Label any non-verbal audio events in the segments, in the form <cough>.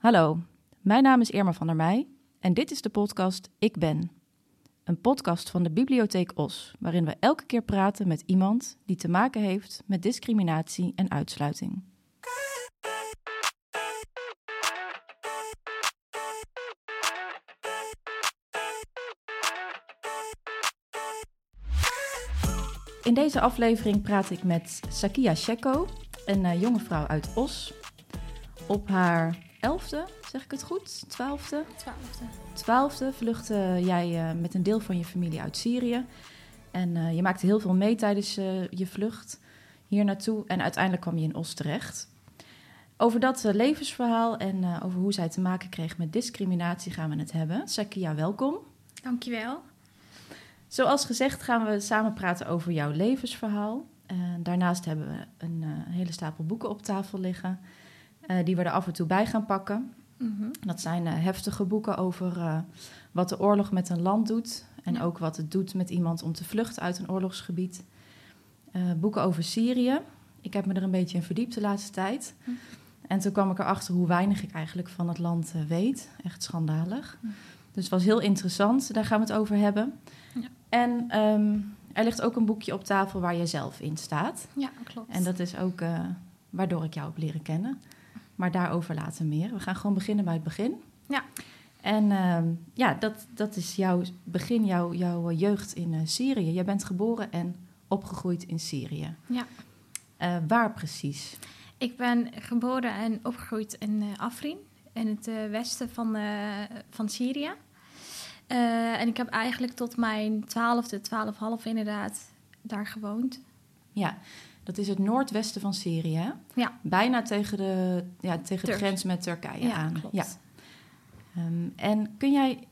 Hallo, mijn naam is Irma van der Meij en dit is de podcast Ik Ben. Een podcast van de Bibliotheek Os, waarin we elke keer praten met iemand die te maken heeft met discriminatie en uitsluiting. In deze aflevering praat ik met Sakia Sheko, een uh, jonge vrouw uit Os. Op haar elfde, zeg ik het goed? Twaalfde? Twaalfde. Twaalfde vluchtte jij uh, met een deel van je familie uit Syrië. En uh, je maakte heel veel mee tijdens je vlucht hier naartoe. En uiteindelijk kwam je in Os terecht. Over dat levensverhaal en over hoe zij te maken kreeg met discriminatie gaan we het hebben. Sakia, welkom. Dankjewel. Zoals gezegd gaan we samen praten over jouw levensverhaal. Daarnaast hebben we een hele stapel boeken op tafel liggen, die we er af en toe bij gaan pakken. Mm -hmm. Dat zijn heftige boeken over wat de oorlog met een land doet en ja. ook wat het doet met iemand om te vluchten uit een oorlogsgebied. boeken over Syrië. Ik heb me er een beetje in verdiept de laatste tijd. Mm. En toen kwam ik erachter hoe weinig ik eigenlijk van het land weet. Echt schandalig. Mm. Dus het was heel interessant, daar gaan we het over hebben. Ja. En um, er ligt ook een boekje op tafel waar je zelf in staat. Ja, klopt. En dat is ook uh, waardoor ik jou heb leren kennen. Maar daarover later meer. We gaan gewoon beginnen bij het begin. Ja. En um, ja, dat, dat is jouw begin, jouw, jouw jeugd in uh, Syrië. Je bent geboren en opgegroeid in Syrië. Ja. Uh, waar precies? Ik ben geboren en opgegroeid in Afrin, in het westen van, van Syrië. En ik heb eigenlijk tot mijn twaalfde, twaalf half inderdaad daar gewoond. Ja, dat is het noordwesten van Syrië? Ja. Bijna tegen de, ja, tegen de grens met Turkije ja, aan. Klopt. Ja, um, En kun jij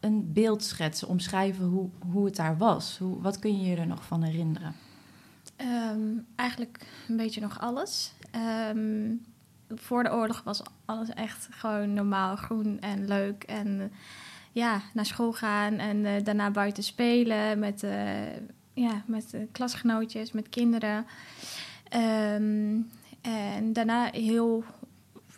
een beeld schetsen, omschrijven hoe, hoe het daar was? Hoe, wat kun je je er nog van herinneren? Um, eigenlijk een beetje nog alles. Um, voor de oorlog was alles echt gewoon normaal, groen en leuk en ja, naar school gaan en uh, daarna buiten spelen met, uh, ja, met uh, klasgenootjes, met kinderen. Um, en daarna heel,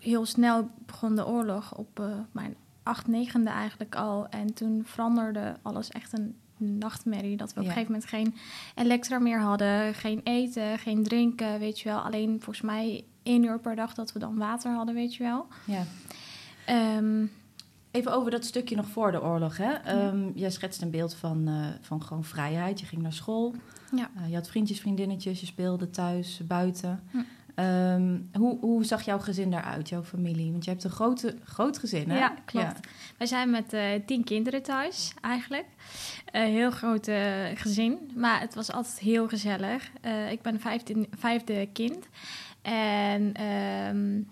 heel snel begon de oorlog op mijn acht, negende eigenlijk al. En toen veranderde alles echt een nachtmerrie. Dat we op een gegeven moment geen elektra meer hadden, geen eten, geen drinken, weet je wel. Alleen volgens mij één uur per dag dat we dan water hadden, weet je wel. Ja. Um, Even over dat stukje nog voor de oorlog. Hè? Ja. Um, jij schetst een beeld van, uh, van gewoon vrijheid. Je ging naar school. Ja. Uh, je had vriendjes, vriendinnetjes. Je speelde thuis, buiten. Ja. Um, hoe, hoe zag jouw gezin daaruit, jouw familie? Want je hebt een grote, groot gezin, hè? Ja, klopt. Wij zijn met uh, tien kinderen thuis, eigenlijk. Een heel groot gezin. Maar het was altijd heel gezellig. ik ben vijfde, vijfde kind. En... Um,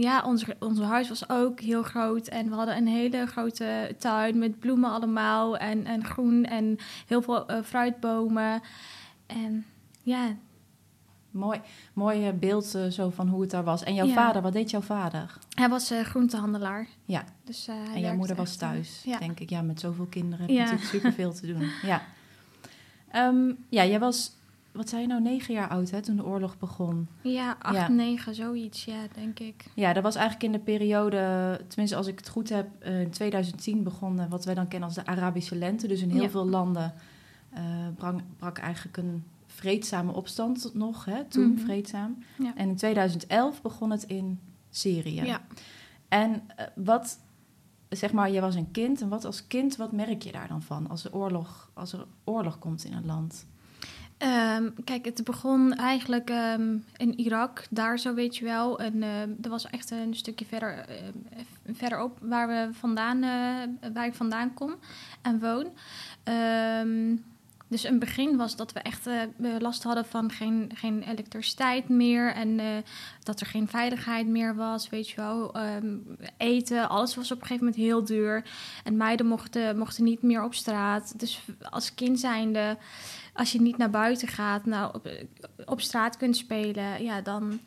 ja, ons, ons huis was ook heel groot. En we hadden een hele grote tuin met bloemen allemaal. En, en groen en heel veel uh, fruitbomen. En ja. Mooi, mooi beeld uh, zo van hoe het daar was. En jouw ja. vader, wat deed jouw vader? Hij was uh, groentehandelaar. Ja. Dus, en jouw moeder was thuis, ja. denk ik. Ja, met zoveel kinderen heb ja. natuurlijk superveel te doen. <laughs> Ja. Um, ja, jij was wat zei je nou, negen jaar oud hè, toen de oorlog begon? Ja, acht, ja. negen, zoiets, ja, denk ik. Ja, dat was eigenlijk in de periode, tenminste als ik het goed heb, uh, in 2010 begon wat wij dan kennen als de Arabische lente. Dus in heel ja. veel landen uh, brak, brak, eigenlijk een vreedzame opstand nog, hè, toen Mhm. vreedzaam. Ja. En in 2011 begon het in Syrië. Ja. En uh, wat, zeg maar, je was een kind en wat als kind, wat merk je daar dan van als er oorlog, als er oorlog komt in een land? Um, kijk, het begon eigenlijk um, in Irak, daar zo weet je wel. En uh, was echt een stukje verder, verderop waar, we vandaan, uh, waar ik vandaan kom en woon. Um, dus een begin was dat we echt last hadden van geen, geen elektriciteit meer. En dat er geen veiligheid meer was, weet je wel. eten, alles was op een gegeven moment heel duur. En meiden mochten, mochten niet meer op straat. Dus als kind zijnde als je niet naar buiten gaat, nou, op, op straat kunt spelen, ja, dan,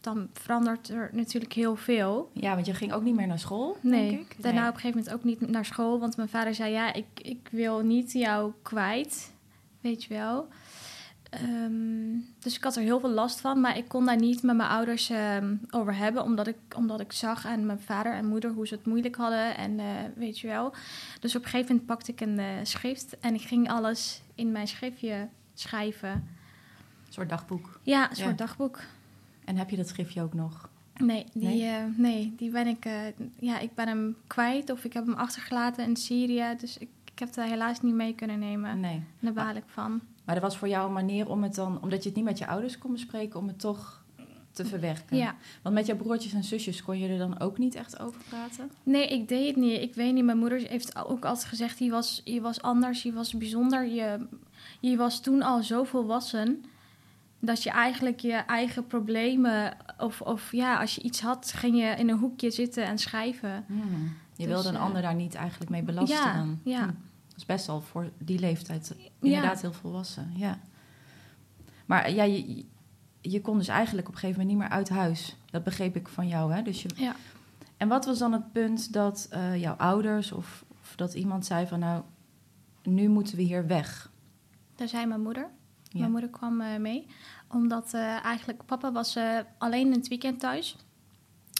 dan verandert er natuurlijk heel veel. Ja, want je ging ook niet meer naar school, nee, denk ik? daarna nee. op een gegeven moment ook niet naar school, want mijn vader zei, ja, ik, ik wil niet jou kwijt, weet je wel. Ehm, dus ik had er heel veel last van, maar ik kon daar niet met mijn ouders ehm, over hebben, omdat ik, omdat ik zag aan mijn vader en moeder hoe ze het moeilijk hadden en eh, weet je wel. Dus op een gegeven moment pakte ik een uh, schrift en ik ging alles in mijn schriftje schrijven. Een soort dagboek? Ja, een soort dagboek. En heb je dat schriftje ook nog? Nee, die, nee? Uh, nee, die ben ik, ja, ik ben hem kwijt of ik heb hem achtergelaten in Syrië, dus ik, ik heb het helaas niet mee kunnen nemen. Nee. Daar baal ik van. Maar dat was voor jou een manier om het dan, omdat je het niet met je ouders kon bespreken, om het toch te verwerken. Ja. Want met jouw broertjes en zusjes kon je er dan ook niet echt over praten? Nee, ik deed het niet. Ik weet niet. Mijn moeder heeft ook altijd gezegd: je was, je was anders, je was bijzonder. Je, je was toen al zo volwassen dat je eigenlijk je eigen problemen, of, of ja, als je iets had, ging je in een hoekje zitten en schrijven. Hmm. Je dus, wilde een uh, ander daar niet eigenlijk mee belasten. Ja, ja. Hm is best al voor die leeftijd inderdaad ja. heel volwassen. Ja. Maar ja, je, je kon dus eigenlijk op een gegeven moment niet meer uit huis. Dat begreep ik van jou. Hè? Dus je... ja. En wat was dan het punt dat uh, jouw ouders of, of, dat iemand zei van nou, nu moeten we hier weg? Daar zei mijn moeder. Ja. Mijn moeder kwam uh, mee. Omdat uh, eigenlijk papa was alleen in het weekend thuis.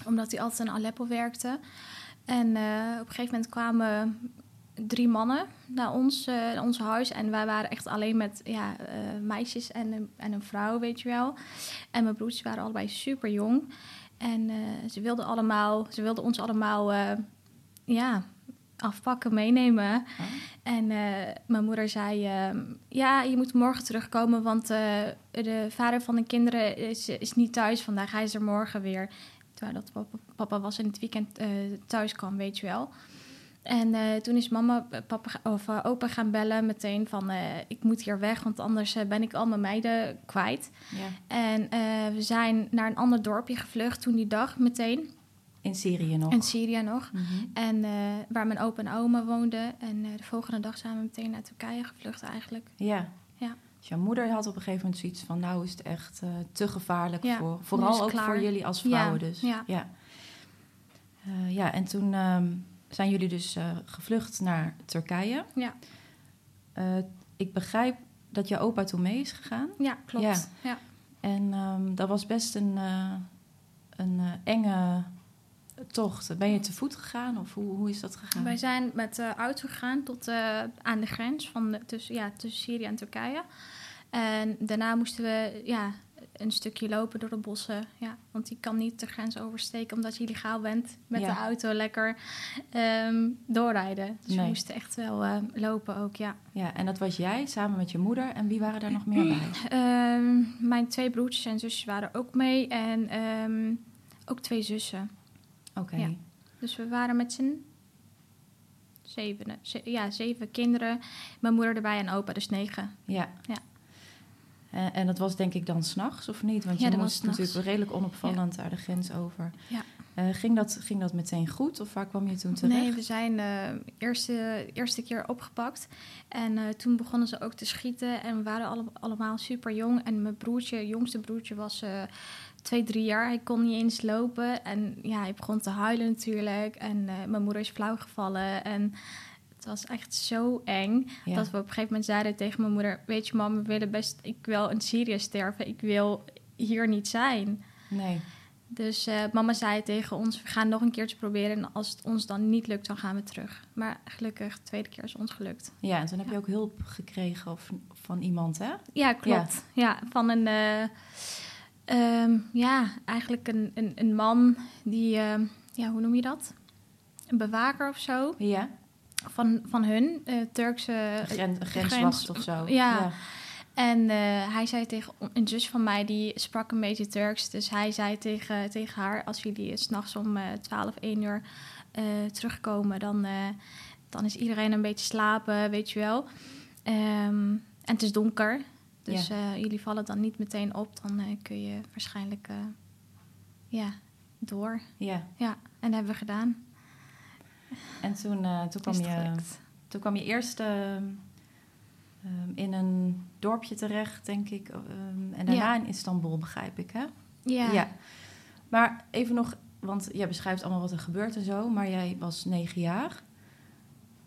Omdat hij altijd in Aleppo werkte. En op een gegeven moment kwamen drie mannen naar ons, uh, ons huis. En wij waren echt alleen met ja, uh, meisjes en, een, en een vrouw, weet je wel. En mijn broers waren allebei super jong. En uh, ze wilden allemaal, ze wilden ons allemaal ja, afpakken, meenemen. Oh. En mijn moeder zei: Ja, je moet morgen terugkomen, want de vader van de kinderen is, is niet thuis vandaag. Hij is er morgen weer. Terwijl dat papa, papa was in het weekend thuis kwam, weet je wel. En uh, toen is mama papa, of uh, opa gaan bellen meteen van... Uh, ik moet hier weg, want anders ben ik al mijn meiden kwijt. Ja. En we zijn naar een ander dorpje gevlucht toen die dag meteen. In Syrië nog? In Syrië nog. Mm -hmm. En waar mijn opa en oma woonden. En de volgende dag zijn we meteen naar Turkije gevlucht eigenlijk. Ja. ja. Dus jouw moeder had op een gegeven moment zoiets van... nou is het echt te gevaarlijk ja. voor... vooral ook klaar. voor jullie als vrouwen ja. dus. Ja, ja. ja en toen... Um, zijn jullie dus uh, gevlucht naar Turkije. Ja. Uh, ik begrijp dat je opa toen mee is gegaan. Ja, klopt. Ja. ja. En um, dat was best een, uh, een enge tocht. Ben je te voet gegaan of hoe, hoe is dat gegaan? Wij zijn met de auto gegaan tot aan de grens van de, tussen, ja, tussen Syrië en Turkije. En daarna moesten we ja, een stukje lopen door de bossen. Ja, want die kan niet de grens oversteken omdat je illegaal bent met Ja. de auto lekker ehm, doorrijden. Dus Nee. we moesten echt wel eh, lopen ook, ja. Ja, en dat was jij samen met je moeder. En wie waren daar nog meer bij? <clears throat> Ehm, mijn twee broertjes en zusjes waren ook mee en ehm, ook twee zussen. Oké. Ja. Dus we waren met z'n zevenen. Ze- ja, zeven kinderen. Mijn moeder erbij en opa, dus negen. Ja. Ja. En, en dat was denk ik dan s'nachts of niet? Want Ja, je moest natuurlijk redelijk onopvallend daar de grens over. Ja. Eh, ging, dat, ging dat meteen goed of waar kwam je toen terecht? Nee, we zijn de eerste, eerste keer opgepakt. En eh, toen begonnen ze ook te schieten. En we waren alle, allemaal super jong. En mijn broertje, jongste broertje, was eh, twee, drie jaar. Hij kon niet eens lopen. En ja, hij begon te huilen natuurlijk. En eh, mijn moeder is flauw gevallen. En het was echt zo eng. Ja. Dat we op een gegeven moment zeiden tegen mijn moeder... Weet je, mam, we willen best... Ik wil in Syrië sterven. Ik wil hier niet zijn. Nee. Dus eh, mama zei tegen ons, we gaan nog een keertje proberen. En als het ons dan niet lukt, dan gaan we terug. Maar gelukkig, de tweede keer is ons gelukt. Ja, en toen heb je ook hulp gekregen of, van iemand, hè? Ja, klopt. Ja, van een... eh, ehm, ja, eigenlijk een, een, een man die... ehm, ja, hoe noem je dat? Een bewaker of zo. Ja, Van, van hun, eh, Turkse... Gren, grens- grenswacht of zo. ja. En eh, hij zei tegen een zus van mij, die sprak een beetje Turks. Dus hij zei tegen, tegen haar, als jullie s'nachts om eh 12, 1 uur eh, terugkomen... Dan, eh, dan is iedereen een beetje slapen, weet je wel. Ehm, en het is donker, dus eh, jullie vallen dan niet meteen op. Dan eh, kun je waarschijnlijk eh, ja, door. ja. Ja, en dat hebben we gedaan. En toen, eh, toen, kwam je, toen kwam je eerst ehm, ehm, in een dorpje terecht, denk ik. ehm, en daarna Ja. in Istanbul, begrijp ik, hè? Ja. Maar even nog, want jij beschrijft allemaal wat er gebeurt en zo, maar jij was negen jaar.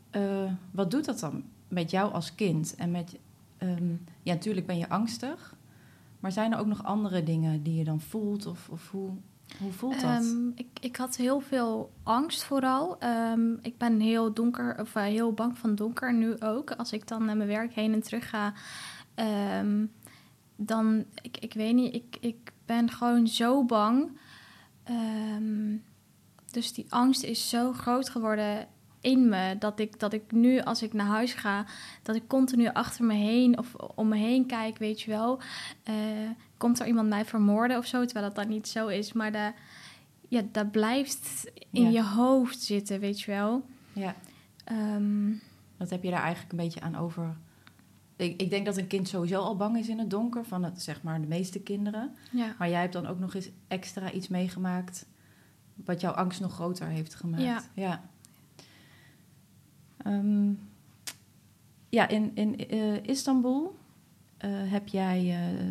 Eh, wat doet dat dan met jou als kind en met ja, natuurlijk ben je angstig. Maar zijn er ook nog andere dingen die je dan voelt? Of, of hoe, hoe voelt dat? Ehm, ik, ik had heel veel angst vooral. Ehm, ik ben heel donker, of eh, heel bang van donker nu ook. Als ik dan naar mijn werk heen en terug ga, ehm, dan, ik, ik weet niet, ik, ik ben gewoon zo bang. Dus die angst is zo groot geworden in me dat ik, dat ik nu als ik naar huis ga, dat ik continu achter me heen of om me heen kijk, weet je wel. Eh, komt er iemand mij vermoorden of zo, terwijl dat dan niet zo is, maar dat, ja, dat blijft in Ja. je hoofd zitten, weet je wel. Ja, Ehm, wat heb je daar eigenlijk een beetje aan over? Ik, ik denk dat een kind sowieso al bang is in het donker, van het, zeg maar de meeste kinderen. ja. Maar jij hebt dan ook nog eens extra iets meegemaakt wat jouw angst nog groter heeft gemaakt. Ja. Ja, Ehm, ja in, in eh, Istanbul eh, heb jij... eh,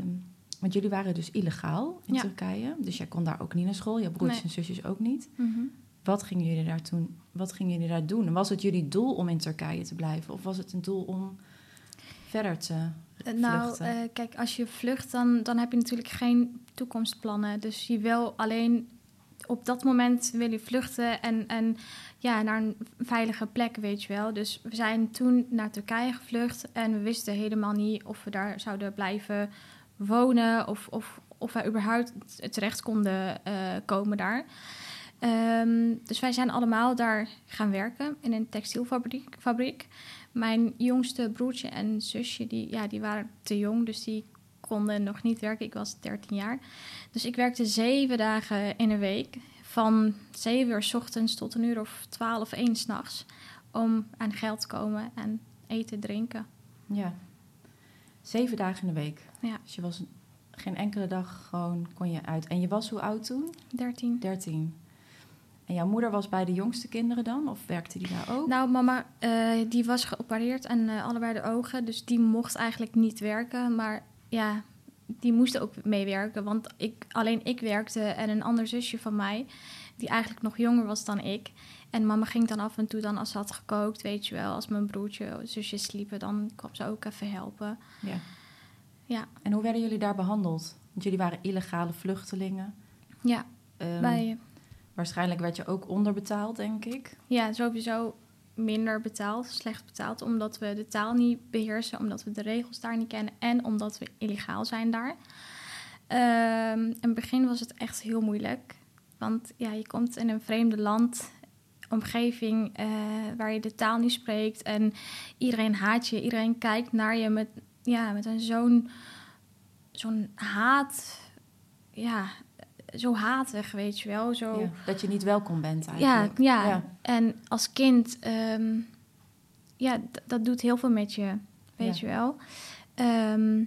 want jullie waren dus illegaal in Ja. Turkije. Dus jij kon daar ook niet naar school. Je broertjes Nee. en zusjes ook niet. Mhm. Wat gingen jullie daar toen? Wat gingen jullie daar doen? En was het jullie doel om in Turkije te blijven? Of was het een doel om verder te Eh, Nou, vluchten? eh, kijk, als je vlucht, dan, dan heb je natuurlijk geen toekomstplannen. Dus je wil alleen op dat moment wil je vluchten en, en ja, naar een veilige plek, weet je wel. Dus we zijn toen naar Turkije gevlucht en we wisten helemaal niet of we daar zouden blijven wonen of, of, of wij überhaupt terecht konden eh, komen daar. Ehm, dus wij zijn allemaal daar gaan werken in een textielfabriek. Fabriek. Mijn jongste broertje en zusje, die, ja, die waren te jong, dus die konden nog niet werken. Ik was 13 jaar. Dus ik werkte zeven dagen in een week. Van zeven uur s ochtends tot een uur of twaalf, één s'nachts. Om aan geld te komen en eten, drinken. Ja. Zeven dagen in de week. Ja. Dus je was geen enkele dag gewoon kon je uit. En je was hoe oud toen? 13. 13. En jouw moeder was bij de jongste kinderen dan? Of werkte die daar ook? Nou, mama, eh, die was geopereerd en eh, allebei de ogen. Dus die mocht eigenlijk niet werken. Maar ja, die moest ook meewerken. Want ik, alleen ik werkte en een ander zusje van mij... die eigenlijk nog jonger was dan ik. En mama ging dan af en toe, dan als ze had gekookt, weet je wel... als mijn broertje of zusjes sliepen, dan kwam ze ook even helpen. Ja. Ja. En hoe werden jullie daar behandeld? Want jullie waren illegale vluchtelingen. Ja, bij, Waarschijnlijk werd je ook onderbetaald, denk ik. ja, sowieso minder betaald, slecht betaald... omdat we de taal niet beheersen, omdat we de regels daar niet kennen... en omdat we illegaal zijn daar. Ehm, in het begin was het echt heel moeilijk. Want ja, je komt in een vreemde land, omgeving eh, waar je de taal niet spreekt. En iedereen haat je, iedereen kijkt naar je met, ja, met een zo'n zo'n haat. Ja, zo hatig, weet je wel. Zo, Ja, Dat je niet welkom bent ja, eigenlijk. ja, Ja. en als kind, ehm, ja, dat doet heel veel met je, weet Ja. je wel. Ehm,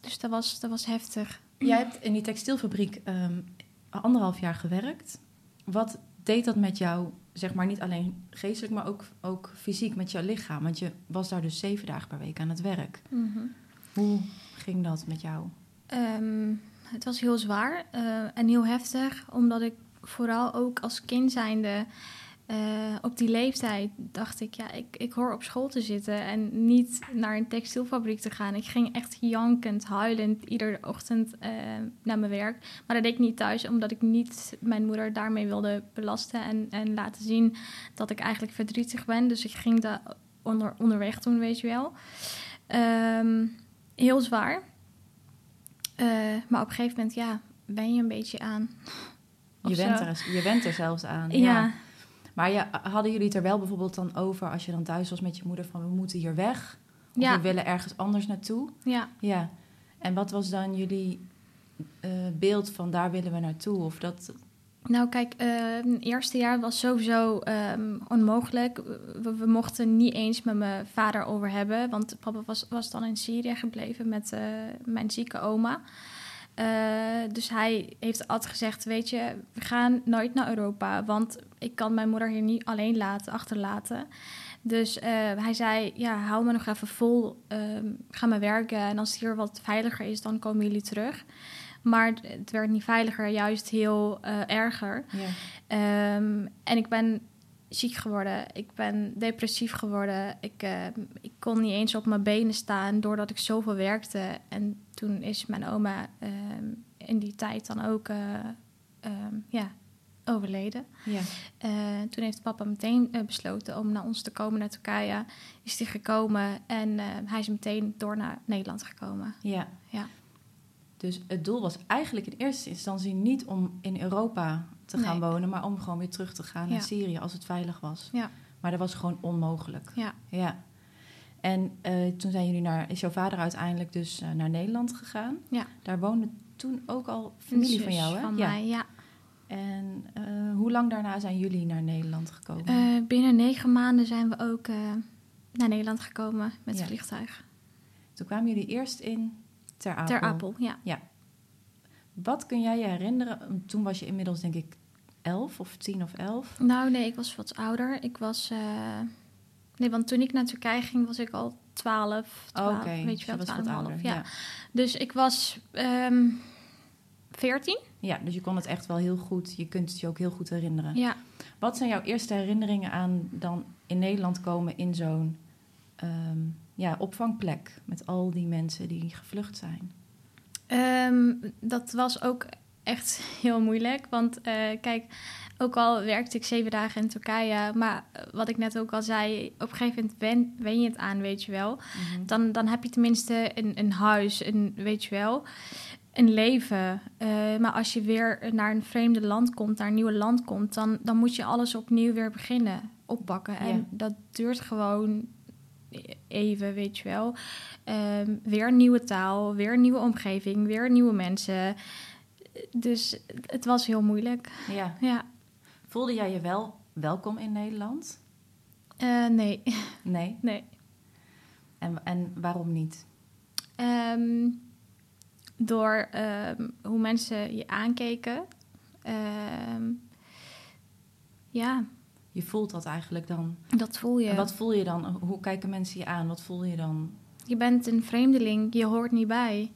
dus dat was, dat was heftig. Jij hebt in die textielfabriek ehm, anderhalf jaar gewerkt. Wat deed dat met jou, zeg maar niet alleen geestelijk, maar ook, ook fysiek met jouw lichaam? Want je was daar dus zeven dagen per week aan het werk. Hoe ging dat met jou? Ehm, het was heel zwaar eh, en heel heftig, omdat ik vooral ook als kind zijnde eh, op die leeftijd dacht ik, ja, ik, ik hoor op school te zitten en niet naar een textielfabriek te gaan. Ik ging echt jankend, huilend iedere ochtend eh, naar mijn werk. Maar dat deed ik niet thuis, omdat ik niet mijn moeder daarmee wilde belasten en, en laten zien dat ik eigenlijk verdrietig ben. Dus ik ging dat onder, onderweg doen, weet je wel. Ehm, heel zwaar. Eh, maar op een gegeven moment, ja, ben je een beetje aan. Je bent, er, je bent er zelfs aan. Ja, Maar ja, hadden jullie het er wel bijvoorbeeld dan over als je dan thuis was met je moeder van we moeten hier weg? Of Ja. we willen ergens anders naartoe? ja. Ja. En wat was dan jullie eh, beeld van daar willen we naartoe? Of dat, Nou, kijk, eh, het eerste jaar was sowieso ehm, onmogelijk. We, we mochten niet eens met mijn vader over hebben, want papa was, was dan in Syrië gebleven met eh, mijn zieke oma. Dus hij heeft altijd gezegd, weet je, we gaan nooit naar Europa, want ik kan mijn moeder hier niet alleen laten, achterlaten. Dus eh, hij zei, ja, hou me nog even vol, ehm, ga maar werken en als het hier wat veiliger is, dan komen jullie terug. Maar het werd niet veiliger, juist heel eh, erger. Ehm, en ik ben ziek geworden. Ik ben depressief geworden. Ik, eh, ik kon niet eens op mijn benen staan doordat ik zoveel werkte. En toen is mijn oma ehm, in die tijd dan ook eh, ehm, ja, overleden. Ja. Eh, toen heeft papa meteen eh, besloten om naar ons te komen, naar Turkije. Is hij gekomen en eh, hij is meteen door naar Nederland gekomen. ja. Ja. Dus het doel was eigenlijk in eerste instantie niet om in Europa te gaan Nee. wonen, maar om gewoon weer terug te gaan Ja. naar Syrië als het veilig was. Ja. Maar dat was gewoon onmogelijk. Ja. Ja. En toen zijn jullie naar, is jouw vader uiteindelijk dus naar Nederland gegaan. Ja. Daar woonde toen ook al familie van jou, hè? Van ja. mij, ja. En eh, hoe lang daarna zijn jullie naar Nederland gekomen? Eh, binnen negen maanden zijn we ook eh, naar Nederland gekomen met Ja. het vliegtuig. Toen kwamen jullie eerst in Ter Apel. Ter Apel, ja. Wat kun jij je herinneren? Toen was je inmiddels denk ik elf of tien of elf. Nou, nee, ik was wat ouder. Ik was... Nee, want toen ik naar Turkije ging, was ik al 12, 12 Oké, weet je wel, 12,5. ouder. Ja. Ja. Dus ik was ehm 14. Ja, dus je kon het echt wel heel goed. Je kunt het je ook heel goed herinneren. Ja. Wat zijn jouw eerste herinneringen aan dan in Nederland komen in zo'n ehm, ja, opvangplek met al die mensen die gevlucht zijn? Ehm, dat was ook echt <laughs> heel moeilijk. Want eh, kijk, ook al werkte ik zeven dagen in Turkije, maar wat ik net ook al zei, op een gegeven moment wen, wen je het aan, weet je wel. Dan, dan heb je tenminste een, een huis, een, weet je wel, een leven. Eh, maar als je weer naar een vreemde land komt, naar een nieuw land komt, dan, dan moet je alles opnieuw weer beginnen oppakken. En Ja. dat duurt gewoon even, weet je wel. Ehm, weer een nieuwe taal, weer een nieuwe omgeving, weer nieuwe mensen. Dus het was heel moeilijk. Ja. Ja, Voelde jij je wel welkom in Nederland? Eh, nee, Nee. nee. En, en waarom niet? Ehm, door ehm, hoe mensen je aankeken. Ehm, ja, Je voelt dat eigenlijk dan. dat voel je. En wat voel je dan? Hoe kijken mensen je aan? Wat voel je dan? Je bent een vreemdeling, je hoort niet bij.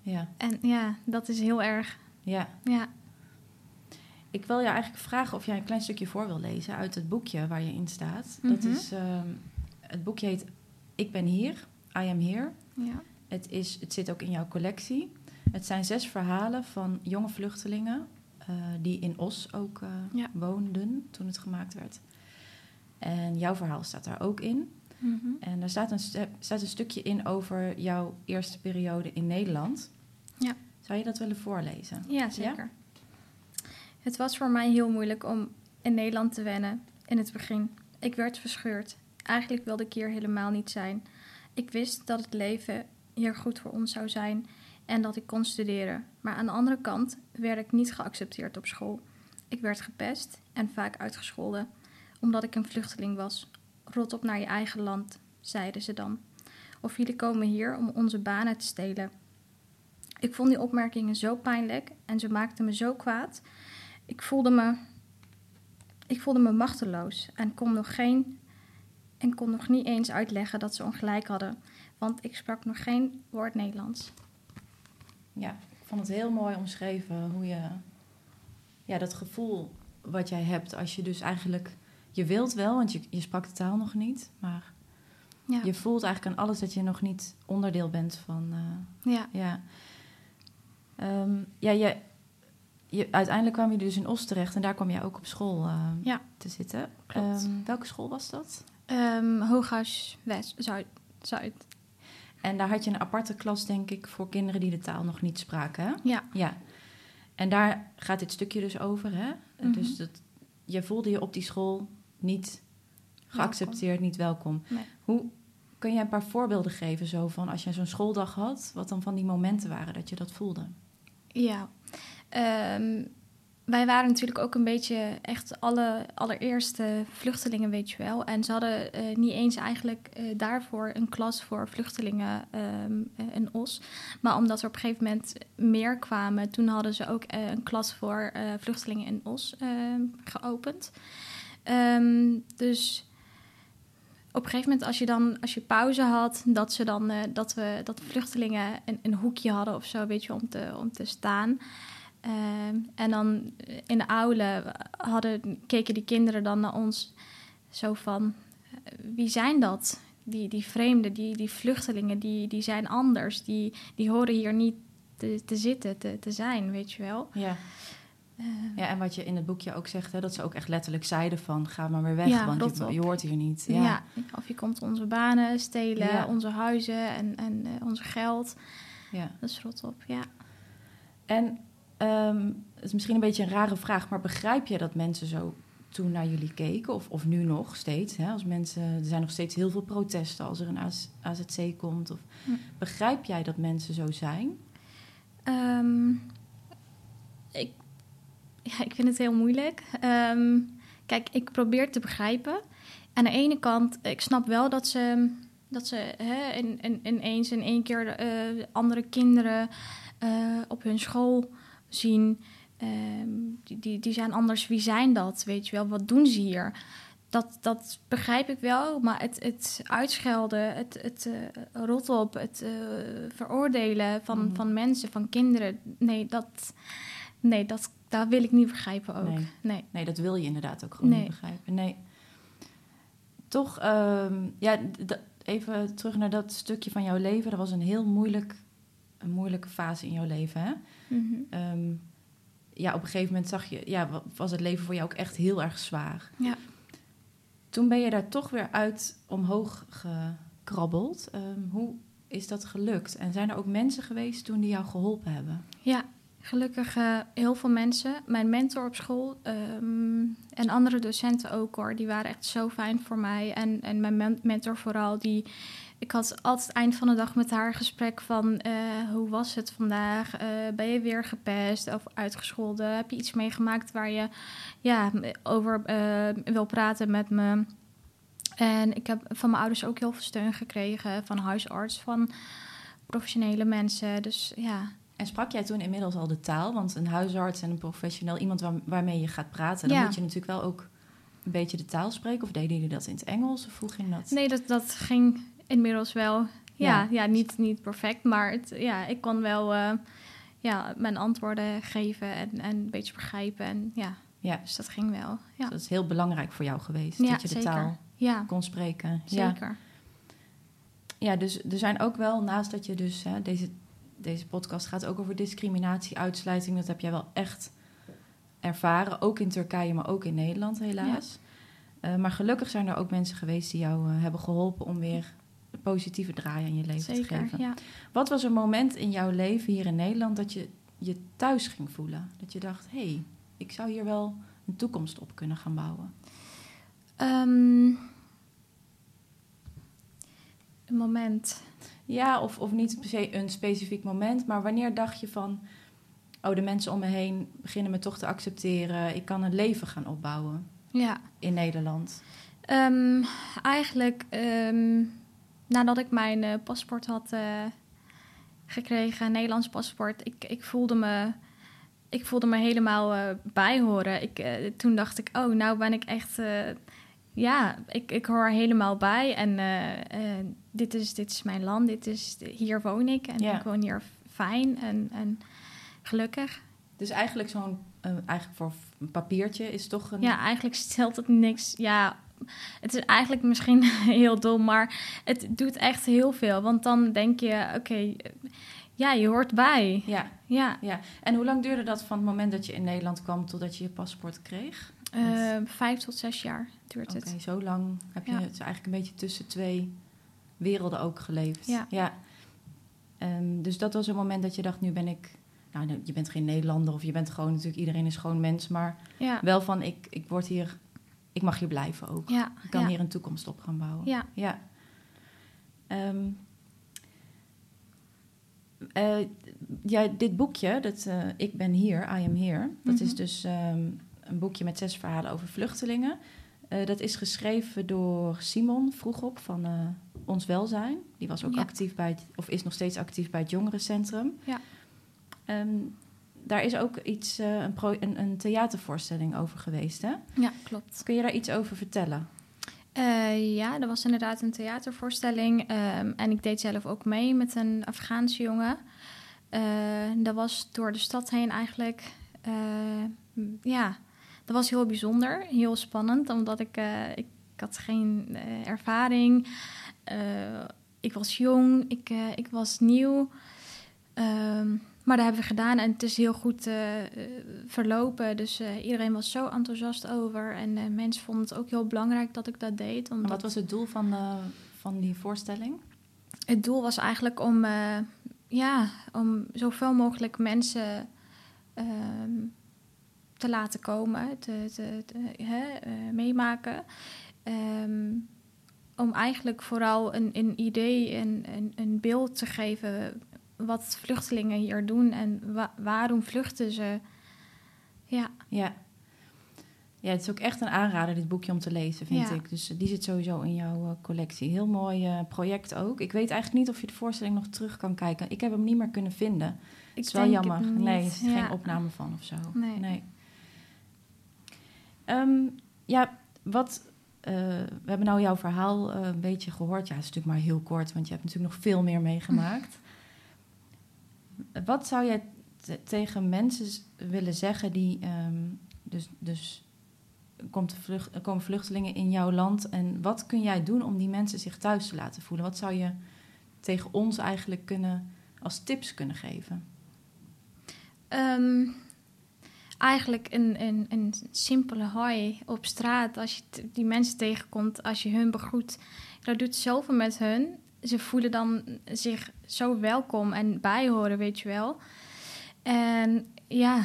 Ja. En ja, dat is heel erg. ja. Ja, Ik wil je eigenlijk vragen of jij een klein stukje voor wil lezen uit het boekje waar je in staat. Dat Mhm. is, ehm, het boekje heet Ik ben hier, I am here. ja. Het, is, het zit ook in jouw collectie. Het zijn zes verhalen van jonge vluchtelingen eh, die in Os ook eh, Ja. woonden toen het gemaakt werd. En jouw verhaal staat daar ook in. Mhm. En er staat een, staat een stukje in over jouw eerste periode in Nederland. Ja. Zou je dat willen voorlezen? Ja, zeker. Het was voor mij heel moeilijk om in Nederland te wennen in het begin. Ik werd verscheurd. Eigenlijk wilde ik hier helemaal niet zijn. Ik wist dat het leven hier goed voor ons zou zijn en dat ik kon studeren. Maar aan de andere kant werd ik niet geaccepteerd op school. Ik werd gepest en vaak uitgescholden omdat ik een vluchteling was. Rot op naar je eigen land, zeiden ze dan. Of jullie komen hier om onze banen te stelen. Ik vond die opmerkingen zo pijnlijk en ze maakten me zo kwaad. Ik voelde me, ik voelde me machteloos en kon nog geen en kon nog niet eens uitleggen dat ze ongelijk hadden, want ik sprak nog geen woord Nederlands. Ja, ik vond het heel mooi omschreven hoe je... Ja, dat gevoel wat jij hebt als je dus eigenlijk... Je wilt wel, want je, je sprak de taal nog niet. Maar Ja, je voelt eigenlijk aan alles dat je nog niet onderdeel bent van... eh, ja, ja. Ehm, ja, je, je, uiteindelijk kwam je dus in Os terecht en daar kwam je ook op school eh, Ja. te zitten. Klopt. Ehm, welke school was dat? Ehm, Hooghuis West, Zuid, Zuid. En daar had je een aparte klas, denk ik, voor kinderen die de taal nog niet spraken. Hè? Ja, Ja. En daar gaat dit stukje dus over. Hè? Mhm. Dus dat, je voelde je op die school niet geaccepteerd, niet welkom. Nee. Hoe kun je een paar voorbeelden geven zo van als je zo'n schooldag had, wat dan van die momenten waren dat je dat voelde? Ja. Ehm, wij waren natuurlijk ook een beetje echt alle allereerste vluchtelingen, weet je wel. En ze hadden eh, niet eens eigenlijk eh, daarvoor een klas voor vluchtelingen ehm, eh, in Os. Maar omdat er op een gegeven moment meer kwamen, toen hadden ze ook eh, een klas voor eh, vluchtelingen in Os ehm, geopend. Ehm, dus op een gegeven moment, als je dan als je pauze had, dat ze dan eh, dat we dat vluchtelingen een, een hoekje hadden of zo, weet je, om te, om te staan. Ehm, en dan in de aula hadden, keken die kinderen dan naar ons zo van... eh, wie zijn dat? Die, die vreemden, die, die vluchtelingen, die, die zijn anders. Die, die horen hier niet te, te zitten, te, te zijn, weet je wel. Ja. Eh, ja, en wat je in het boekje ook zegt, hè, dat ze ook echt letterlijk zeiden van... ga maar weer weg, Ja, want je, hoort hier niet. ja. Ja, of je komt onze banen stelen, Ja. onze huizen en, en eh, onze geld. ja. Dat is rot op, ja. En ehm, het is misschien een beetje een rare vraag... maar begrijp jij dat mensen zo toen naar jullie keken? Of, of nu nog steeds? Hè? Als mensen, er zijn nog steeds heel veel protesten als er een AZ AZC komt. Of, Hm. Begrijp jij dat mensen zo zijn? Ehm, ik, ja, ik vind het heel moeilijk. Ehm, kijk, ik probeer te begrijpen. Aan de ene kant, ik snap wel dat ze, dat ze hè, in, in, ineens in één keer eh, andere kinderen eh, op hun school zien. Ehm, die, die, die zijn anders. Wie zijn dat? Weet je wel, wat doen ze hier? Dat, dat begrijp ik wel, maar het, het uitschelden, het, het eh, rot op, het eh, veroordelen van, Mhm. van mensen, van kinderen, nee, dat, nee dat, dat wil ik niet begrijpen ook. Nee. Nee. Nee, dat wil je inderdaad ook gewoon Nee. niet begrijpen. Nee. Toch, ehm, ja, even terug naar dat stukje van jouw leven. Dat was een heel moeilijk, een moeilijke fase in jouw leven, hè? Mhm. Ehm, ja, op een gegeven moment zag je, ja, wa- was het leven voor jou ook echt heel erg zwaar. Ja. Toen ben je daar toch weer uit omhoog gekrabbeld. Ehm, hoe is dat gelukt? En zijn er ook mensen geweest toen die jou geholpen hebben? Ja, gelukkig eh, heel veel mensen. Mijn mentor op school ehm, en andere docenten ook hoor. Die waren echt zo fijn voor mij. En, en mijn men- mentor vooral. Die, ik had altijd eind van de dag met haar gesprek van... eh, hoe was het vandaag? Eh, ben je weer gepest of uitgescholden? Heb je iets meegemaakt waar je ja, over eh, wil praten met me? En ik heb van mijn ouders ook heel veel steun gekregen. Van huisarts, van professionele mensen. Dus ja, En sprak jij toen inmiddels al de taal? Want een huisarts en een professioneel, iemand waar- waarmee je gaat praten, dan Ja. moet je natuurlijk wel ook een beetje de taal spreken. Of deden jullie dat in het Engels? Of hoe ging dat? Nee, dat, dat ging inmiddels wel. Ja, Ja. ja. niet, niet perfect, maar het, ja, ik kon wel eh, ja, mijn antwoorden geven en, en een beetje begrijpen. En, ja, Ja, dus dat ging wel. Ja, dus dat is heel belangrijk voor jou geweest. Ja, dat je de zeker. taal ja kon spreken. Ja. zeker. Ja, dus er zijn ook wel, naast dat je dus, hè, deze, deze podcast gaat ook over discriminatie, uitsluiting. Dat heb jij wel echt ervaren, ook in Turkije, maar ook in Nederland helaas. Eh, maar gelukkig zijn er ook mensen geweest die jou eh, hebben geholpen om weer positieve draai aan je leven te geven. ja. Wat was een moment in jouw leven hier in Nederland dat je je thuis ging voelen? Dat je dacht, hé, hey, ik zou hier wel een toekomst op kunnen gaan bouwen. Ehm, een moment. Ja, of, of niet per se een specifiek moment, maar wanneer dacht je van, oh, de mensen om me heen beginnen me toch te accepteren, ik kan een leven gaan opbouwen Ja. in Nederland? Ehm, eigenlijk ehm, nadat ik mijn eh, paspoort had eh, gekregen, een Nederlands paspoort, ik, ik, voelde me, ik voelde me helemaal eh bijhoren. Ik, toen dacht ik, oh, nou ben ik echt, ja, ik, ik hoor helemaal bij. En dit, is, dit is mijn land, dit is, hier woon ik en ik woon hier fijn en, en gelukkig. Dus eigenlijk zo'n, eigenlijk voor een papiertje is toch een... Ja, eigenlijk stelt het niks. Ja, het is eigenlijk misschien <laughs> heel dom, maar het doet echt heel veel. Want dan denk je, oké, ja, je hoort bij. ja, Ja, ja. En hoe lang duurde dat van het moment dat je in Nederland kwam totdat je je paspoort kreeg? eh, vijf tot zes jaar duurt Oké, het. zo lang heb je Ja. het eigenlijk een beetje tussen twee werelden ook geleefd. Ja. Ehm, dus dat was een moment dat je dacht, nu ben ik... Nou, je bent geen Nederlander of je bent gewoon natuurlijk... Iedereen is gewoon mens, maar Ja, wel van ik, ik word hier... Ik mag hier blijven ook. ja, Ik kan ja. hier een toekomst op gaan bouwen. ja. Ja. Eh, ja, dit boekje, dat, eh, Ik ben hier, I am here... dat is Mhm. dus ehm, een boekje met zes verhalen over vluchtelingen. Eh, dat is geschreven door Simon Vroegop van Ons Welzijn. Die was ook Ja. actief bij het, of is nog steeds actief bij het jongerencentrum. Ja. Ehm, daar is ook iets, eh, een, pro- een, een theatervoorstelling over geweest, hè? ja, klopt. Kun je daar iets over vertellen? Eh, ja, er was inderdaad een theatervoorstelling. ehm, en ik deed zelf ook mee met een Afghaanse jongen. dat was door de stad heen eigenlijk. ja, dat was heel bijzonder, heel spannend, omdat ik, ik had geen ervaring. ik was jong, ik, ik was nieuw. Um, maar dat hebben we gedaan en het is heel goed uh, verlopen. Dus uh, iedereen was zo enthousiast over. En uh, mensen vonden het ook heel belangrijk dat ik dat deed. Omdat... Wat was het doel van, van die voorstelling? Het doel was eigenlijk om, ja, om zoveel mogelijk mensen ehm, te laten komen, te, te, te meemaken. Um, om eigenlijk vooral een, een idee en een, een beeld te geven wat vluchtelingen hier doen en waarom vluchten ze. Ja. ja. Ja, het is ook echt een aanrader, dit boekje om te lezen, vind ik. Dus die zit sowieso in jouw eh, collectie. Heel mooi uh, project ook. Ik weet eigenlijk niet of je de voorstelling nog terug kan kijken. Ik heb hem niet meer kunnen vinden. Ik het is wel jammer. Nee, er is geen opname van of zo. Nee. nee. Ehm, ja, wat... Uh, we hebben nou jouw verhaal een beetje gehoord. Ja, het is natuurlijk maar heel kort, want je hebt natuurlijk nog veel meer meegemaakt. Wat zou jij tegen mensen willen zeggen die. Ehm, dus, dus komt vlucht, komen vluchtelingen in jouw land. En wat kun jij doen om die mensen zich thuis te laten voelen? Wat zou je tegen ons eigenlijk kunnen als tips kunnen geven? Ehm, eigenlijk een, een, een simpele hoi op straat. Als je die mensen tegenkomt, als je hun begroet. Dat doet zoveel met hun ze voelen dan zich zo welkom en bijhoren, weet je wel. En ja,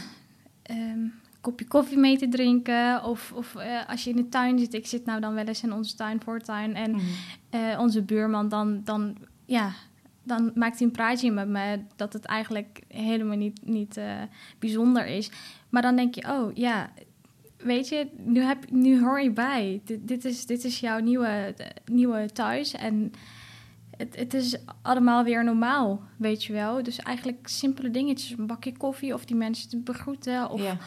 um, kopje koffie mee te drinken. Of, of uh, als je in de tuin zit. Ik zit nou dan wel eens in onze tuin, voortuin. En mm. uh, onze buurman dan, dan, ja, dan maakt hij een praatje met me... dat het eigenlijk helemaal niet, niet uh, bijzonder is. Maar dan denk je, oh ja... Weet je, nu, heb, nu hoor je bij. Dit, dit, is, dit is jouw nieuwe, nieuwe thuis. En het, het is allemaal weer normaal, weet je wel. Dus eigenlijk simpele dingetjes, een bakje koffie of die mensen te begroeten. Of, ja.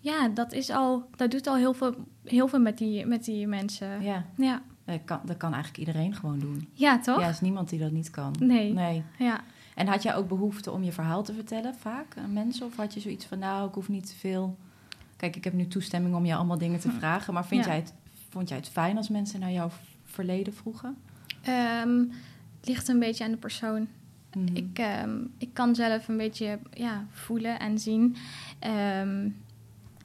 ja, dat is al, dat doet al heel veel, heel veel met, die, met die mensen. Ja. ja. Dat kan, dat kan eigenlijk iedereen gewoon doen. Ja, toch? Ja, er is niemand die dat niet kan. Nee. nee. Ja. En had jij ook behoefte om je verhaal te vertellen vaak aan mensen? Of had je zoiets van, nou, ik hoef niet te veel... Kijk, ik heb nu toestemming om je allemaal dingen te hm. vragen. Maar vind jij het, vond jij het fijn als mensen naar jouw verleden vroegen? Um, ligt een beetje aan de persoon. Mhm. ik, um, ik kan zelf een beetje ja, voelen en zien. Um,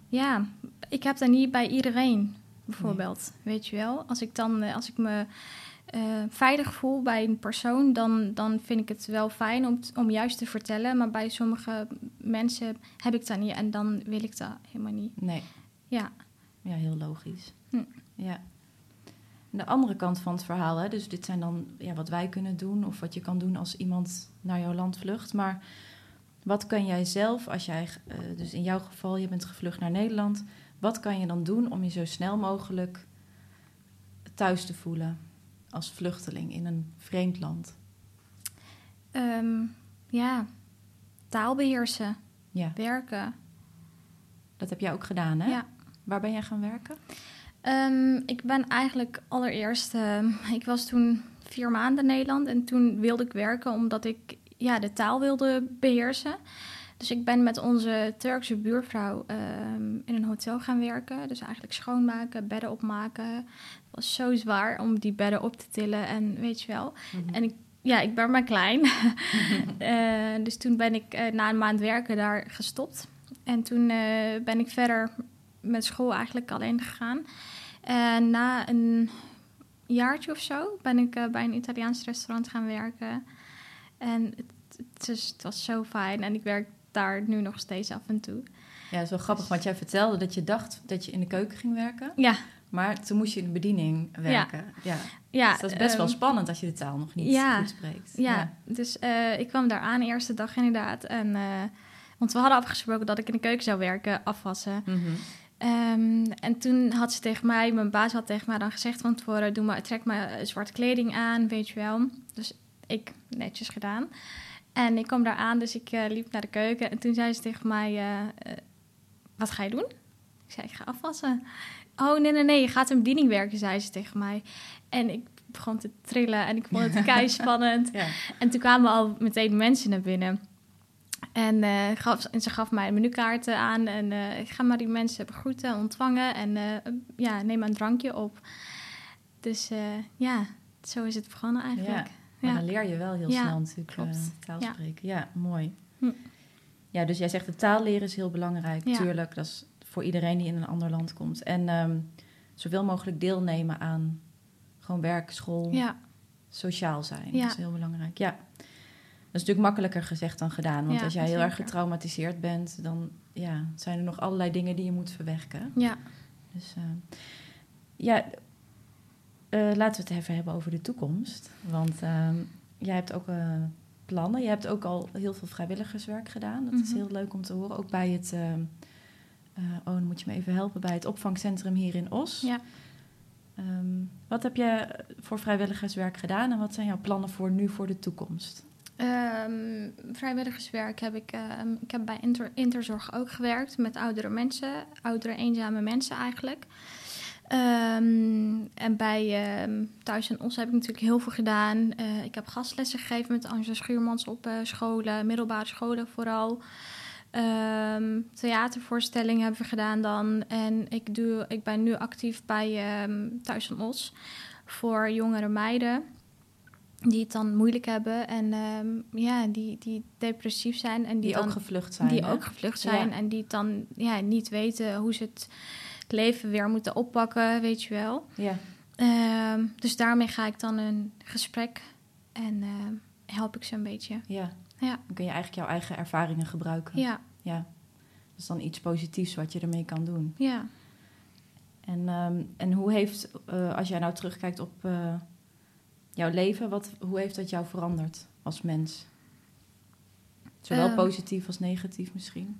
ja, ik heb dat niet bij iedereen, bijvoorbeeld. Weet je wel? Als ik dan, eh, als ik me uh, veilig voel bij een persoon, dan, dan vind ik het wel fijn om, om juist te vertellen. Maar bij sommige mensen heb ik dat niet en dan wil ik dat helemaal niet. Nee. Ja. Ja, heel logisch. Hm. Ja de andere kant van het verhaal, hè, dus dit zijn dan ja, wat wij kunnen doen of wat je kan doen als iemand naar jouw land vlucht. Maar wat kan jij zelf, als jij, uh, dus in jouw geval, je bent gevlucht naar Nederland, wat kan je dan doen om je zo snel mogelijk thuis te voelen als vluchteling in een vreemd land? Um, ja, taal beheersen, ja. werken. Dat heb jij ook gedaan, hè? Ja. Waar ben jij gaan werken? Um, ik ben eigenlijk allereerst... Uh, ik was toen vier maanden in Nederland en toen wilde ik werken omdat ik ja, de taal wilde beheersen. Dus ik ben met onze Turkse buurvrouw um, in een hotel gaan werken. Dus eigenlijk schoonmaken, bedden opmaken. Het was zo zwaar om die bedden op te tillen en weet je wel. Mm-hmm. En ik, ja, ik ben maar klein. uh, <laughs> dus toen ben ik uh, na een maand werken daar gestopt. En toen uh, ben ik verder met school eigenlijk alleen gegaan. En na een jaartje of zo ben ik uh, bij een Italiaans restaurant gaan werken. En het, het, is, het, was zo fijn en ik werk daar nu nog steeds af en toe. Ja, wel grappig, dus... want jij vertelde dat je dacht dat je in de keuken ging werken. Ja. Maar toen moest je in de bediening werken. Ja. ja. ja dus dat is best wel ehm, spannend als je de taal nog niet ja, goed spreekt. Ja, ja. dus uh, ik kwam daar aan de eerste dag inderdaad. En, uh, want we hadden afgesproken dat ik in de keuken zou werken, afwassen. Mm -hmm. Um, en toen had ze tegen mij, mijn baas had tegen mij dan gezegd van tevoren: doe maar, trek maar zwarte kleding aan, weet je wel. Dus ik netjes gedaan. En ik kwam daar aan, dus ik uh, liep naar de keuken. En toen zei ze tegen mij: uh, uh, Wat ga je doen? Ik zei: Ik ga afwassen. Oh nee, nee, nee, je gaat in bediening werken, zei ze tegen mij. En ik begon te trillen en ik vond het <laughs> kei spannend. ja. En toen kwamen al meteen mensen naar binnen. En, eh, gaf, en ze gaf mij een menukaart aan en eh, ik ga maar die mensen begroeten, ontvangen en eh, ja, neem een drankje op. Dus ja, zo is het begonnen eigenlijk. Maar Ja. dan leer je wel heel Ja, snel natuurlijk klopt. taal Ja. spreken. Ja, mooi. Hm. Ja, dus jij zegt de taal leren is heel belangrijk. Ja. Tuurlijk, dat is voor iedereen die in een ander land komt. En ehm, zoveel mogelijk deelnemen aan gewoon werk, school, Ja, sociaal zijn. Ja. Dat is heel belangrijk. Ja. Dat is natuurlijk makkelijker gezegd dan gedaan. Want Ja, als jij heel erg getraumatiseerd bent, dan ja, zijn er nog allerlei dingen die je moet verwerken. ja. Dus eh, ja, eh, laten we het even hebben over de toekomst. Want ehm, jij hebt ook eh, plannen. Je hebt ook al heel veel vrijwilligerswerk gedaan. Dat is Mhm. heel leuk om te horen. Ook bij het, ehm, eh, oh, dan moet je me even helpen, bij het opvangcentrum hier in Os. Ja. Ehm, wat heb je voor vrijwilligerswerk gedaan en wat zijn jouw plannen voor nu voor de toekomst? Ehm, vrijwilligerswerk heb ik. ehm, ik heb bij Inter, Interzorg ook gewerkt met oudere mensen, oudere eenzame mensen eigenlijk. Ehm, en bij ehm, Thuis en Os heb ik natuurlijk heel veel gedaan. Eh, ik heb gastlessen gegeven met Angela Schuurmans op eh, scholen, middelbare scholen vooral. Theatervoorstellingen hebben we gedaan dan. En ik, doe, ik ben nu actief bij Thuis en Os voor jongere meiden die het dan moeilijk hebben en ehm, ja, die, die depressief zijn en die, Die dan ook gevlucht zijn. die hè? ook gevlucht zijn Ja. en die het dan ja, niet weten hoe ze het leven weer moeten oppakken, weet je wel. Ja, Ehm, dus daarmee ga ik dan een gesprek en ehm, help ik ze een beetje. ja. Ja, Dan kun je eigenlijk jouw eigen ervaringen gebruiken. ja, Ja. Dat is dan iets positiefs wat je ermee kan doen. ja. En, en hoe heeft, eh, als jij nou terugkijkt op eh, jouw leven, wat, hoe heeft dat jou veranderd als mens? Zowel Ehm. positief als negatief misschien.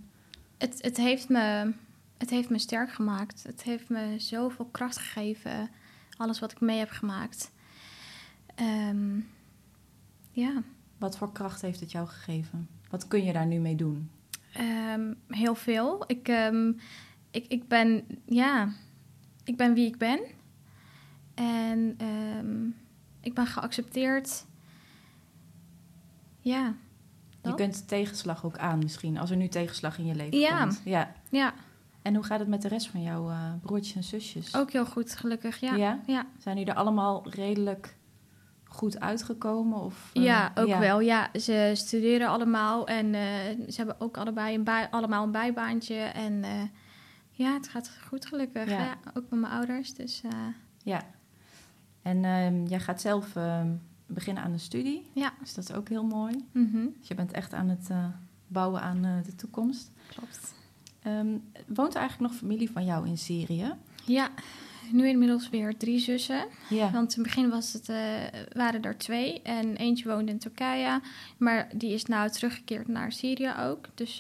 Het, het, heeft me, het heeft me sterk gemaakt. Het heeft me zoveel kracht gegeven, alles wat ik mee heb gemaakt. Ehm, ja. Wat voor kracht heeft het jou gegeven? Wat kun je daar nu mee doen? Ehm, heel veel. Ik, ik, ik ben, ja, ik ben wie ik ben. En ehm, ik ben geaccepteerd. Ja, Je kunt tegenslag ook aan misschien, als er nu tegenslag in je leven Ja. komt. Ja. ja, En hoe gaat het met de rest van jouw eh, broertjes en zusjes? ook heel goed, gelukkig. Ja, Ja? ja. Zijn die er allemaal redelijk goed uitgekomen? Of, eh, ja ook wel. Ja, ze studeren allemaal en eh, ze hebben ook allebei een bij, allemaal een bijbaantje. En ja, het gaat goed, gelukkig. Ja. Ja. ook met mijn ouders. Dus Ja. En ehm, jij gaat zelf ehm, beginnen aan een studie. ja, Dus dat is ook heel mooi. mhm, Dus je bent echt aan het eh, bouwen aan eh, de toekomst. klopt. Ehm, woont er eigenlijk nog familie van jou in Syrië? Ja, nu inmiddels weer drie zussen. Ja. Want in het begin was het, eh, waren er twee en eentje woonde in Turkije. Maar die is nou teruggekeerd naar Syrië ook. Dus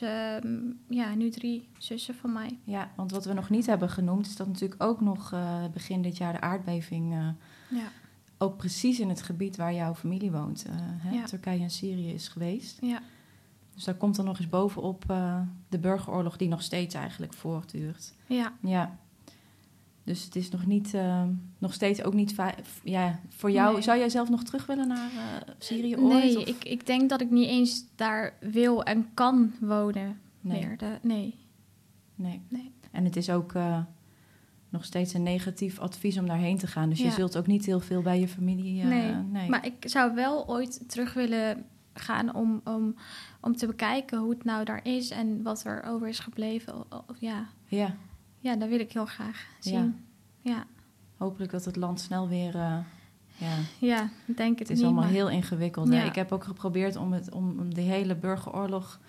ja, nu drie zussen van mij. ja, want wat we nog niet hebben genoemd... is dat natuurlijk ook nog begin dit jaar de aardbeving... Ja, ook precies in het gebied waar jouw familie woont. eh, hè? Ja. Turkije en Syrië is geweest. ja, Dus daar komt dan nog eens bovenop eh, de burgeroorlog... die nog steeds eigenlijk voortduurt. ja. Ja. Dus het is nog niet, eh, nog steeds ook niet. Ja, voor jou Nee. zou jij zelf nog terug willen naar Syrië ooit? Nee, of- ik, ik denk dat ik niet eens daar wil en kan wonen nee, meer. De, nee. nee. Nee. En het is ook nog steeds een negatief advies om daarheen te gaan. Dus je zult ook niet heel veel bij je familie. eh, Nee, nee. Maar ik zou wel ooit terug willen gaan om, om, om te bekijken hoe het nou daar is en wat er over is gebleven. O- o- Ja, Ja, ja dat wil ik heel graag zien. Ja, hopelijk dat het land snel weer. eh, ja, ja, ik denk het, het is niet. allemaal maar- heel ingewikkeld. Ja. Ik heb ook geprobeerd om, het, om, om de hele burgeroorlog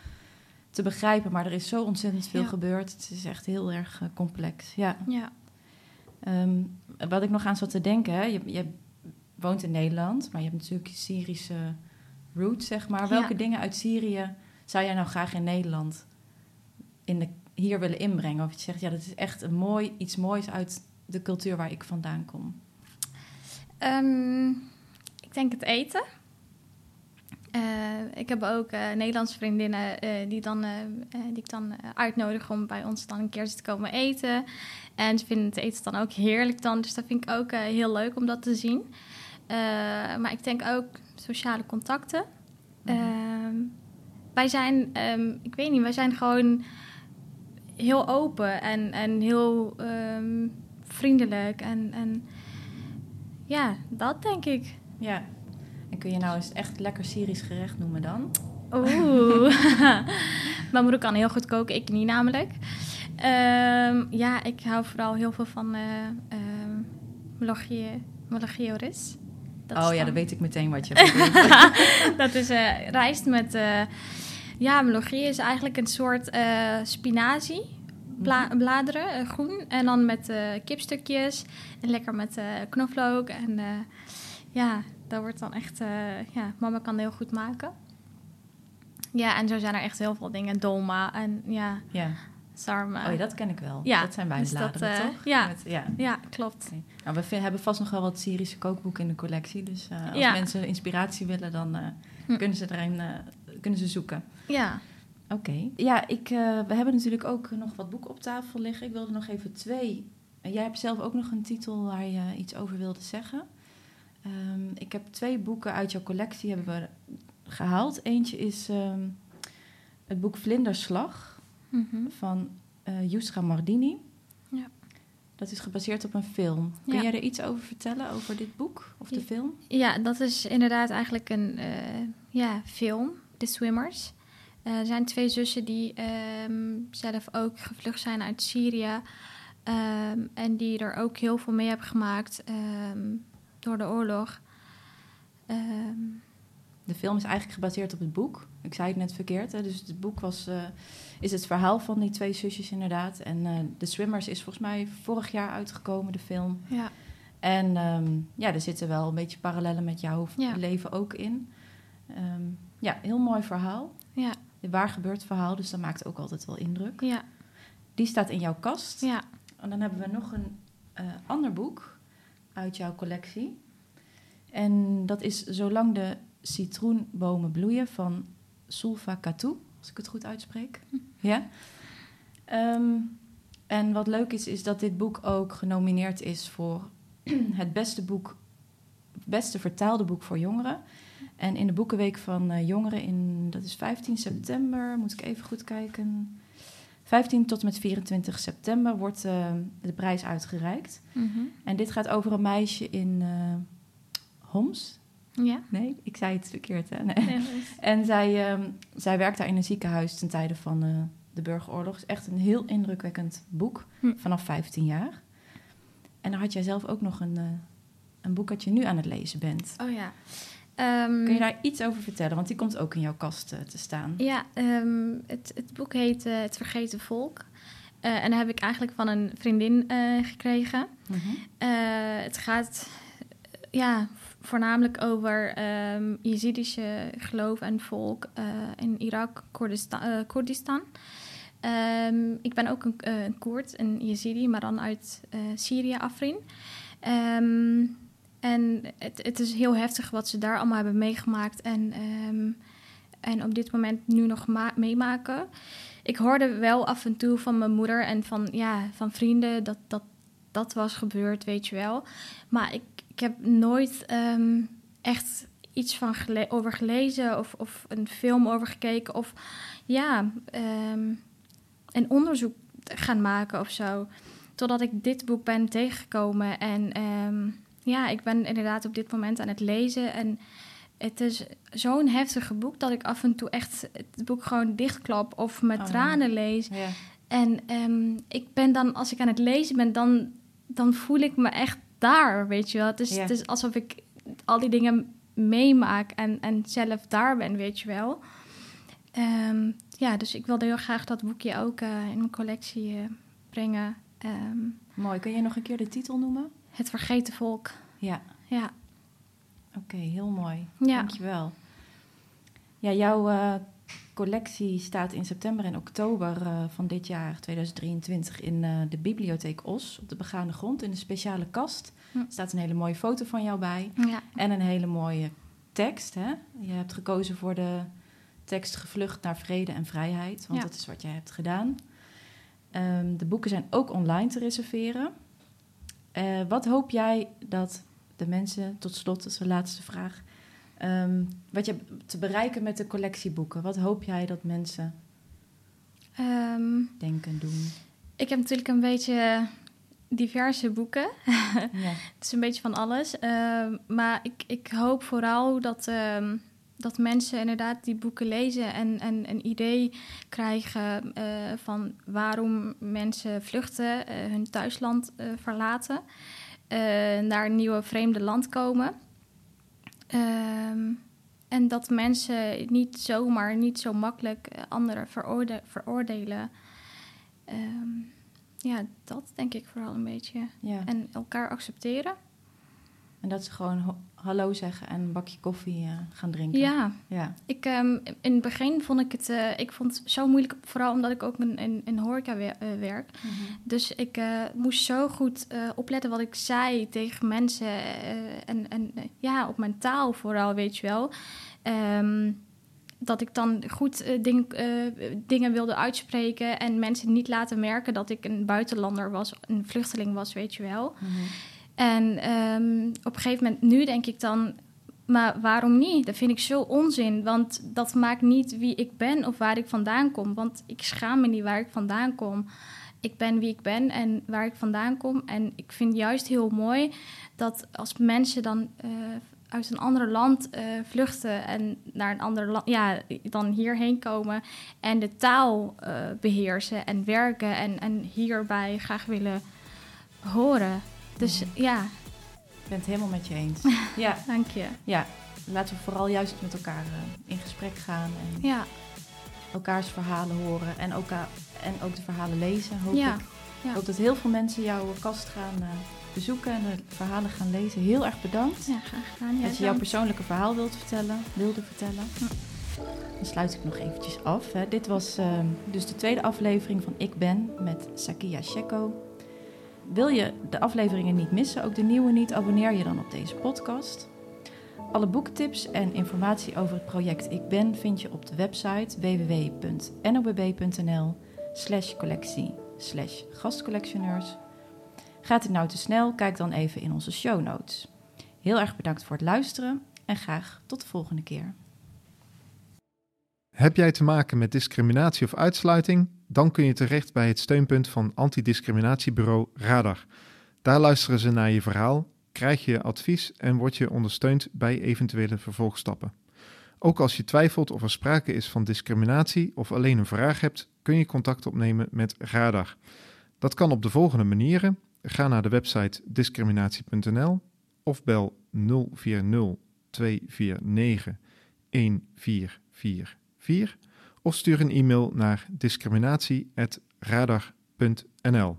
te begrijpen. Maar er is zo ontzettend veel gebeurd. Het is echt heel erg eh, complex. Ja. Ja, Ehm, wat ik nog aan zat te denken, hè, je, je woont in Nederland, maar je hebt natuurlijk Syrische roots, zeg maar. Ja. Welke dingen uit Syrië zou jij nou graag in Nederland in de, hier willen inbrengen? Of je zegt, ja, dat is echt een mooi, iets moois uit de cultuur waar ik vandaan kom. Ehm, ik denk het eten. Eh, ik heb ook eh, Nederlandse vriendinnen eh, die, dan, die ik dan uitnodig om bij ons dan een keertje te komen eten. En ze vinden het eten dan ook heerlijk dan. Dus dat vind ik ook heel leuk om dat te zien. Maar ik denk ook sociale contacten. Mhm. Ehm, wij zijn, ehm, ik weet niet, wij zijn gewoon heel open en, en heel ehm, vriendelijk. En, en ja, dat denk ik. Ja. En kun je nou eens echt lekker Syrisch gerecht noemen dan? Oeh. <laughs> Mijn moeder kan heel goed koken, ik niet namelijk. Ehm, ja, ik hou vooral heel veel van uh, uh, ris. oh ja, dan weet ik meteen wat je <laughs> Dat is uh, rijst met... Uh, ja, melogie is eigenlijk een soort uh, spinazie. Bla mhm. bladeren, groen. En dan met kipstukjes. En lekker met knoflook. En ja, dat wordt dan echt... ja, mama kan heel goed maken. Ja, en zo zijn er echt heel veel dingen. Dolma en ja... Ja. Sarma. Oh ja, dat ken ik wel. Ja, dat zijn wijnbladeren, dus toch? Ja, Met, ja. ja klopt. Nou, we hebben vast nog wel wat Syrische kookboeken in de collectie. Dus uh, als mensen inspiratie willen, dan uh, kunnen ze erin kunnen ze zoeken. Ja. Oké. Ja, ik, we hebben natuurlijk ook nog wat boeken op tafel liggen. Ik wilde nog even twee. jij hebt zelf ook nog een titel waar je iets over wilde zeggen. Um, ik heb twee boeken uit jouw collectie hebben we gehaald. Eentje is um, het boek Vlinderslag mm van uh, Yusra Mardini. Ja. Dat is gebaseerd op een film. Kun jij er iets over vertellen, over dit boek of de film? Ja, dat is inderdaad eigenlijk een uh, ja, film, The Swimmers. Uh, er zijn twee zussen die um, zelf ook gevlucht zijn uit Syrië. Um, en die er ook heel veel mee hebben gemaakt um, door de oorlog. de film is eigenlijk gebaseerd op het boek. Ik zei het net verkeerd. Hè? Dus het boek was, uh, is het verhaal van die twee zusjes inderdaad. En uh, The Swimmers is volgens mij vorig jaar uitgekomen, de film. Ja. En um, ja, er zitten wel een beetje parallellen met jouw ja. leven ook in. Um, ja, heel mooi verhaal. Ja. Waar gebeurd verhaal, dus dat maakt ook altijd wel indruk. Ja. Die staat in jouw kast. Ja. En dan hebben we nog een uh, ander boek uit jouw collectie. En dat is Zolang de citroenbomen bloeien van Sulfa Katou, als ik het goed uitspreek. <laughs> Ja. Um, en wat leuk is, is dat dit boek ook genomineerd is voor <clears throat> het beste boek, beste vertaalde boek voor jongeren. En in de Boekenweek van uh, Jongeren, in, dat is 15 september, moet ik even goed kijken. 15 tot met 24 september wordt uh, de prijs uitgereikt. Mm -hmm. En dit gaat over een meisje in uh, Homs, ja. Nee, ik zei het verkeerd. Hè? Nee. <laughs> en zij, um, zij werkt daar in een ziekenhuis ten tijde van uh, de burgeroorlog. Het is echt een heel indrukwekkend boek, hm. vanaf 15 jaar. En dan had jij zelf ook nog een, een boek dat je nu aan het lezen bent. Oh ja. Um, Kun je daar iets over vertellen? Want die komt ook in jouw kast uh, te staan. Ja, um, het, het boek heet Het Vergeten Volk. Uh, en dat heb ik eigenlijk van een vriendin gekregen. Mm -hmm. het gaat ja, voornamelijk over um, Jezidische geloof en volk in Irak, Koerdistan. Koerdistan. Ik ben ook een, een Koerd, een Jezidi, maar dan uit Syrië, Afrin. Um, en het, het, is heel heftig wat ze daar allemaal hebben meegemaakt en, en op dit moment nu nog meemaken. Ik hoorde wel af en toe van mijn moeder en van, ja, van vrienden dat, dat dat was gebeurd, weet je wel. Maar ik, ik heb nooit um, echt iets van gele over gelezen of, of een film over gekeken of ja, um, een onderzoek gaan maken of zo. Totdat ik dit boek ben tegengekomen. En ja, ik ben inderdaad op dit moment aan het lezen. En het is zo'n heftige boek dat ik af en toe echt het boek gewoon dichtklap of met oh, tranen lees. Ja. En um, ik ben dan, als ik aan het lezen ben, dan, dan voel ik me echt daar, weet je wel. Het is, ja. het is alsof ik al die dingen meemaak en, en zelf daar ben, weet je wel. Um, ja, dus ik wilde heel graag dat boekje ook uh, in mijn collectie uh, brengen. Um, Mooi. Kun je nog een keer de titel noemen? Het Vergeten Volk. Ja. Ja. Oké, okay, heel mooi. Ja. Dankjewel. Ja, jouw uh, collectie staat in september en oktober uh, van dit jaar, 2023, in uh, de Bibliotheek Os op de begane grond in een speciale kast. Hm. Er staat een hele mooie foto van jou bij ja. en een hele mooie tekst. Hè? Je hebt gekozen voor de tekst Gevlucht naar vrede en vrijheid, want ja. dat is wat jij hebt gedaan. Um, de boeken zijn ook online te reserveren. Uh, wat hoop jij dat de mensen, tot slot, dat is de laatste vraag, Ehm, wat je te bereiken met de collectieboeken? Wat hoop jij dat mensen Ehm, denken, doen? ik heb natuurlijk een beetje diverse boeken. <laughs> Ja. Het is een beetje van alles. Ehm, maar ik, ik hoop vooral dat, dat mensen inderdaad die boeken lezen en, en een idee krijgen eh, van waarom mensen vluchten, eh, hun thuisland eh, verlaten, naar een nieuwe vreemde land komen. Ehm, en dat mensen niet zomaar, niet zo makkelijk anderen veroorde- veroordelen. Ehm, ja, dat denk ik vooral een beetje. ja. En elkaar accepteren. En dat ze gewoon hallo zeggen en een bakje koffie eh, gaan drinken. Ja, Ja. ik, ehm, in het begin vond ik het, eh, ik vond het zo moeilijk, vooral omdat ik ook in, in, in horeca eh, werk. Dus ik moest zo goed opletten wat ik zei tegen mensen. en en ja, op mijn taal vooral, weet je wel. Ehm, dat ik dan goed ding- dingen wilde uitspreken en mensen niet laten merken dat ik een buitenlander was, een vluchteling was, weet je wel. Mhm. En ehm, op een gegeven moment, nu denk ik dan, maar waarom niet? Dat vind ik zo onzin, want dat maakt niet wie ik ben of waar ik vandaan kom. Want ik schaam me niet waar ik vandaan kom. Ik ben wie ik ben en waar ik vandaan kom. En ik vind juist heel mooi dat als mensen dan eh, uit een ander land eh, vluchten en naar een ander land, ja, dan hierheen komen en de taal eh, beheersen en werken en, en hierbij graag willen horen. Dus ja, Ik ben het helemaal met je eens. <laughs> ja, dank je. ja, laten we vooral juist met elkaar eh, in gesprek gaan en Ja, elkaars verhalen horen en, elkaar, en ook de verhalen lezen, hoop ja, ik. ja. Ik hoop dat heel veel mensen jouw kast gaan eh, bezoeken en de verhalen gaan lezen. Heel erg bedankt ja graag gedaan. Ja, dat je jouw persoonlijke verhaal wilt vertellen, wilde vertellen. Dan sluit ik nog eventjes af. Hè. Dit was eh, dus de tweede aflevering van Ik Ben met Sakia Sheko. Wil je de afleveringen niet missen, ook de nieuwe niet, abonneer je dan op deze podcast. Alle boektips en informatie over het project Ik Ben vind je op de website www.nobb.nl slash collectie slash gastcollectioneurs. Gaat het nou te snel? Kijk dan even in onze show notes. Heel erg bedankt voor het luisteren en graag tot de volgende keer. Heb jij te maken met discriminatie of uitsluiting? Dan kun je terecht bij het steunpunt van antidiscriminatiebureau Radar. Daar luisteren ze naar je verhaal, krijg je advies en word je ondersteund bij eventuele vervolgstappen. Ook als je twijfelt of er sprake is van discriminatie of alleen een vraag hebt, kun je contact opnemen met Radar. Dat kan op de volgende manieren. Ga naar de website discriminatie.nl of bel 040 249 1444 4 of stuur een e-mail naar discriminatie.radar.nl.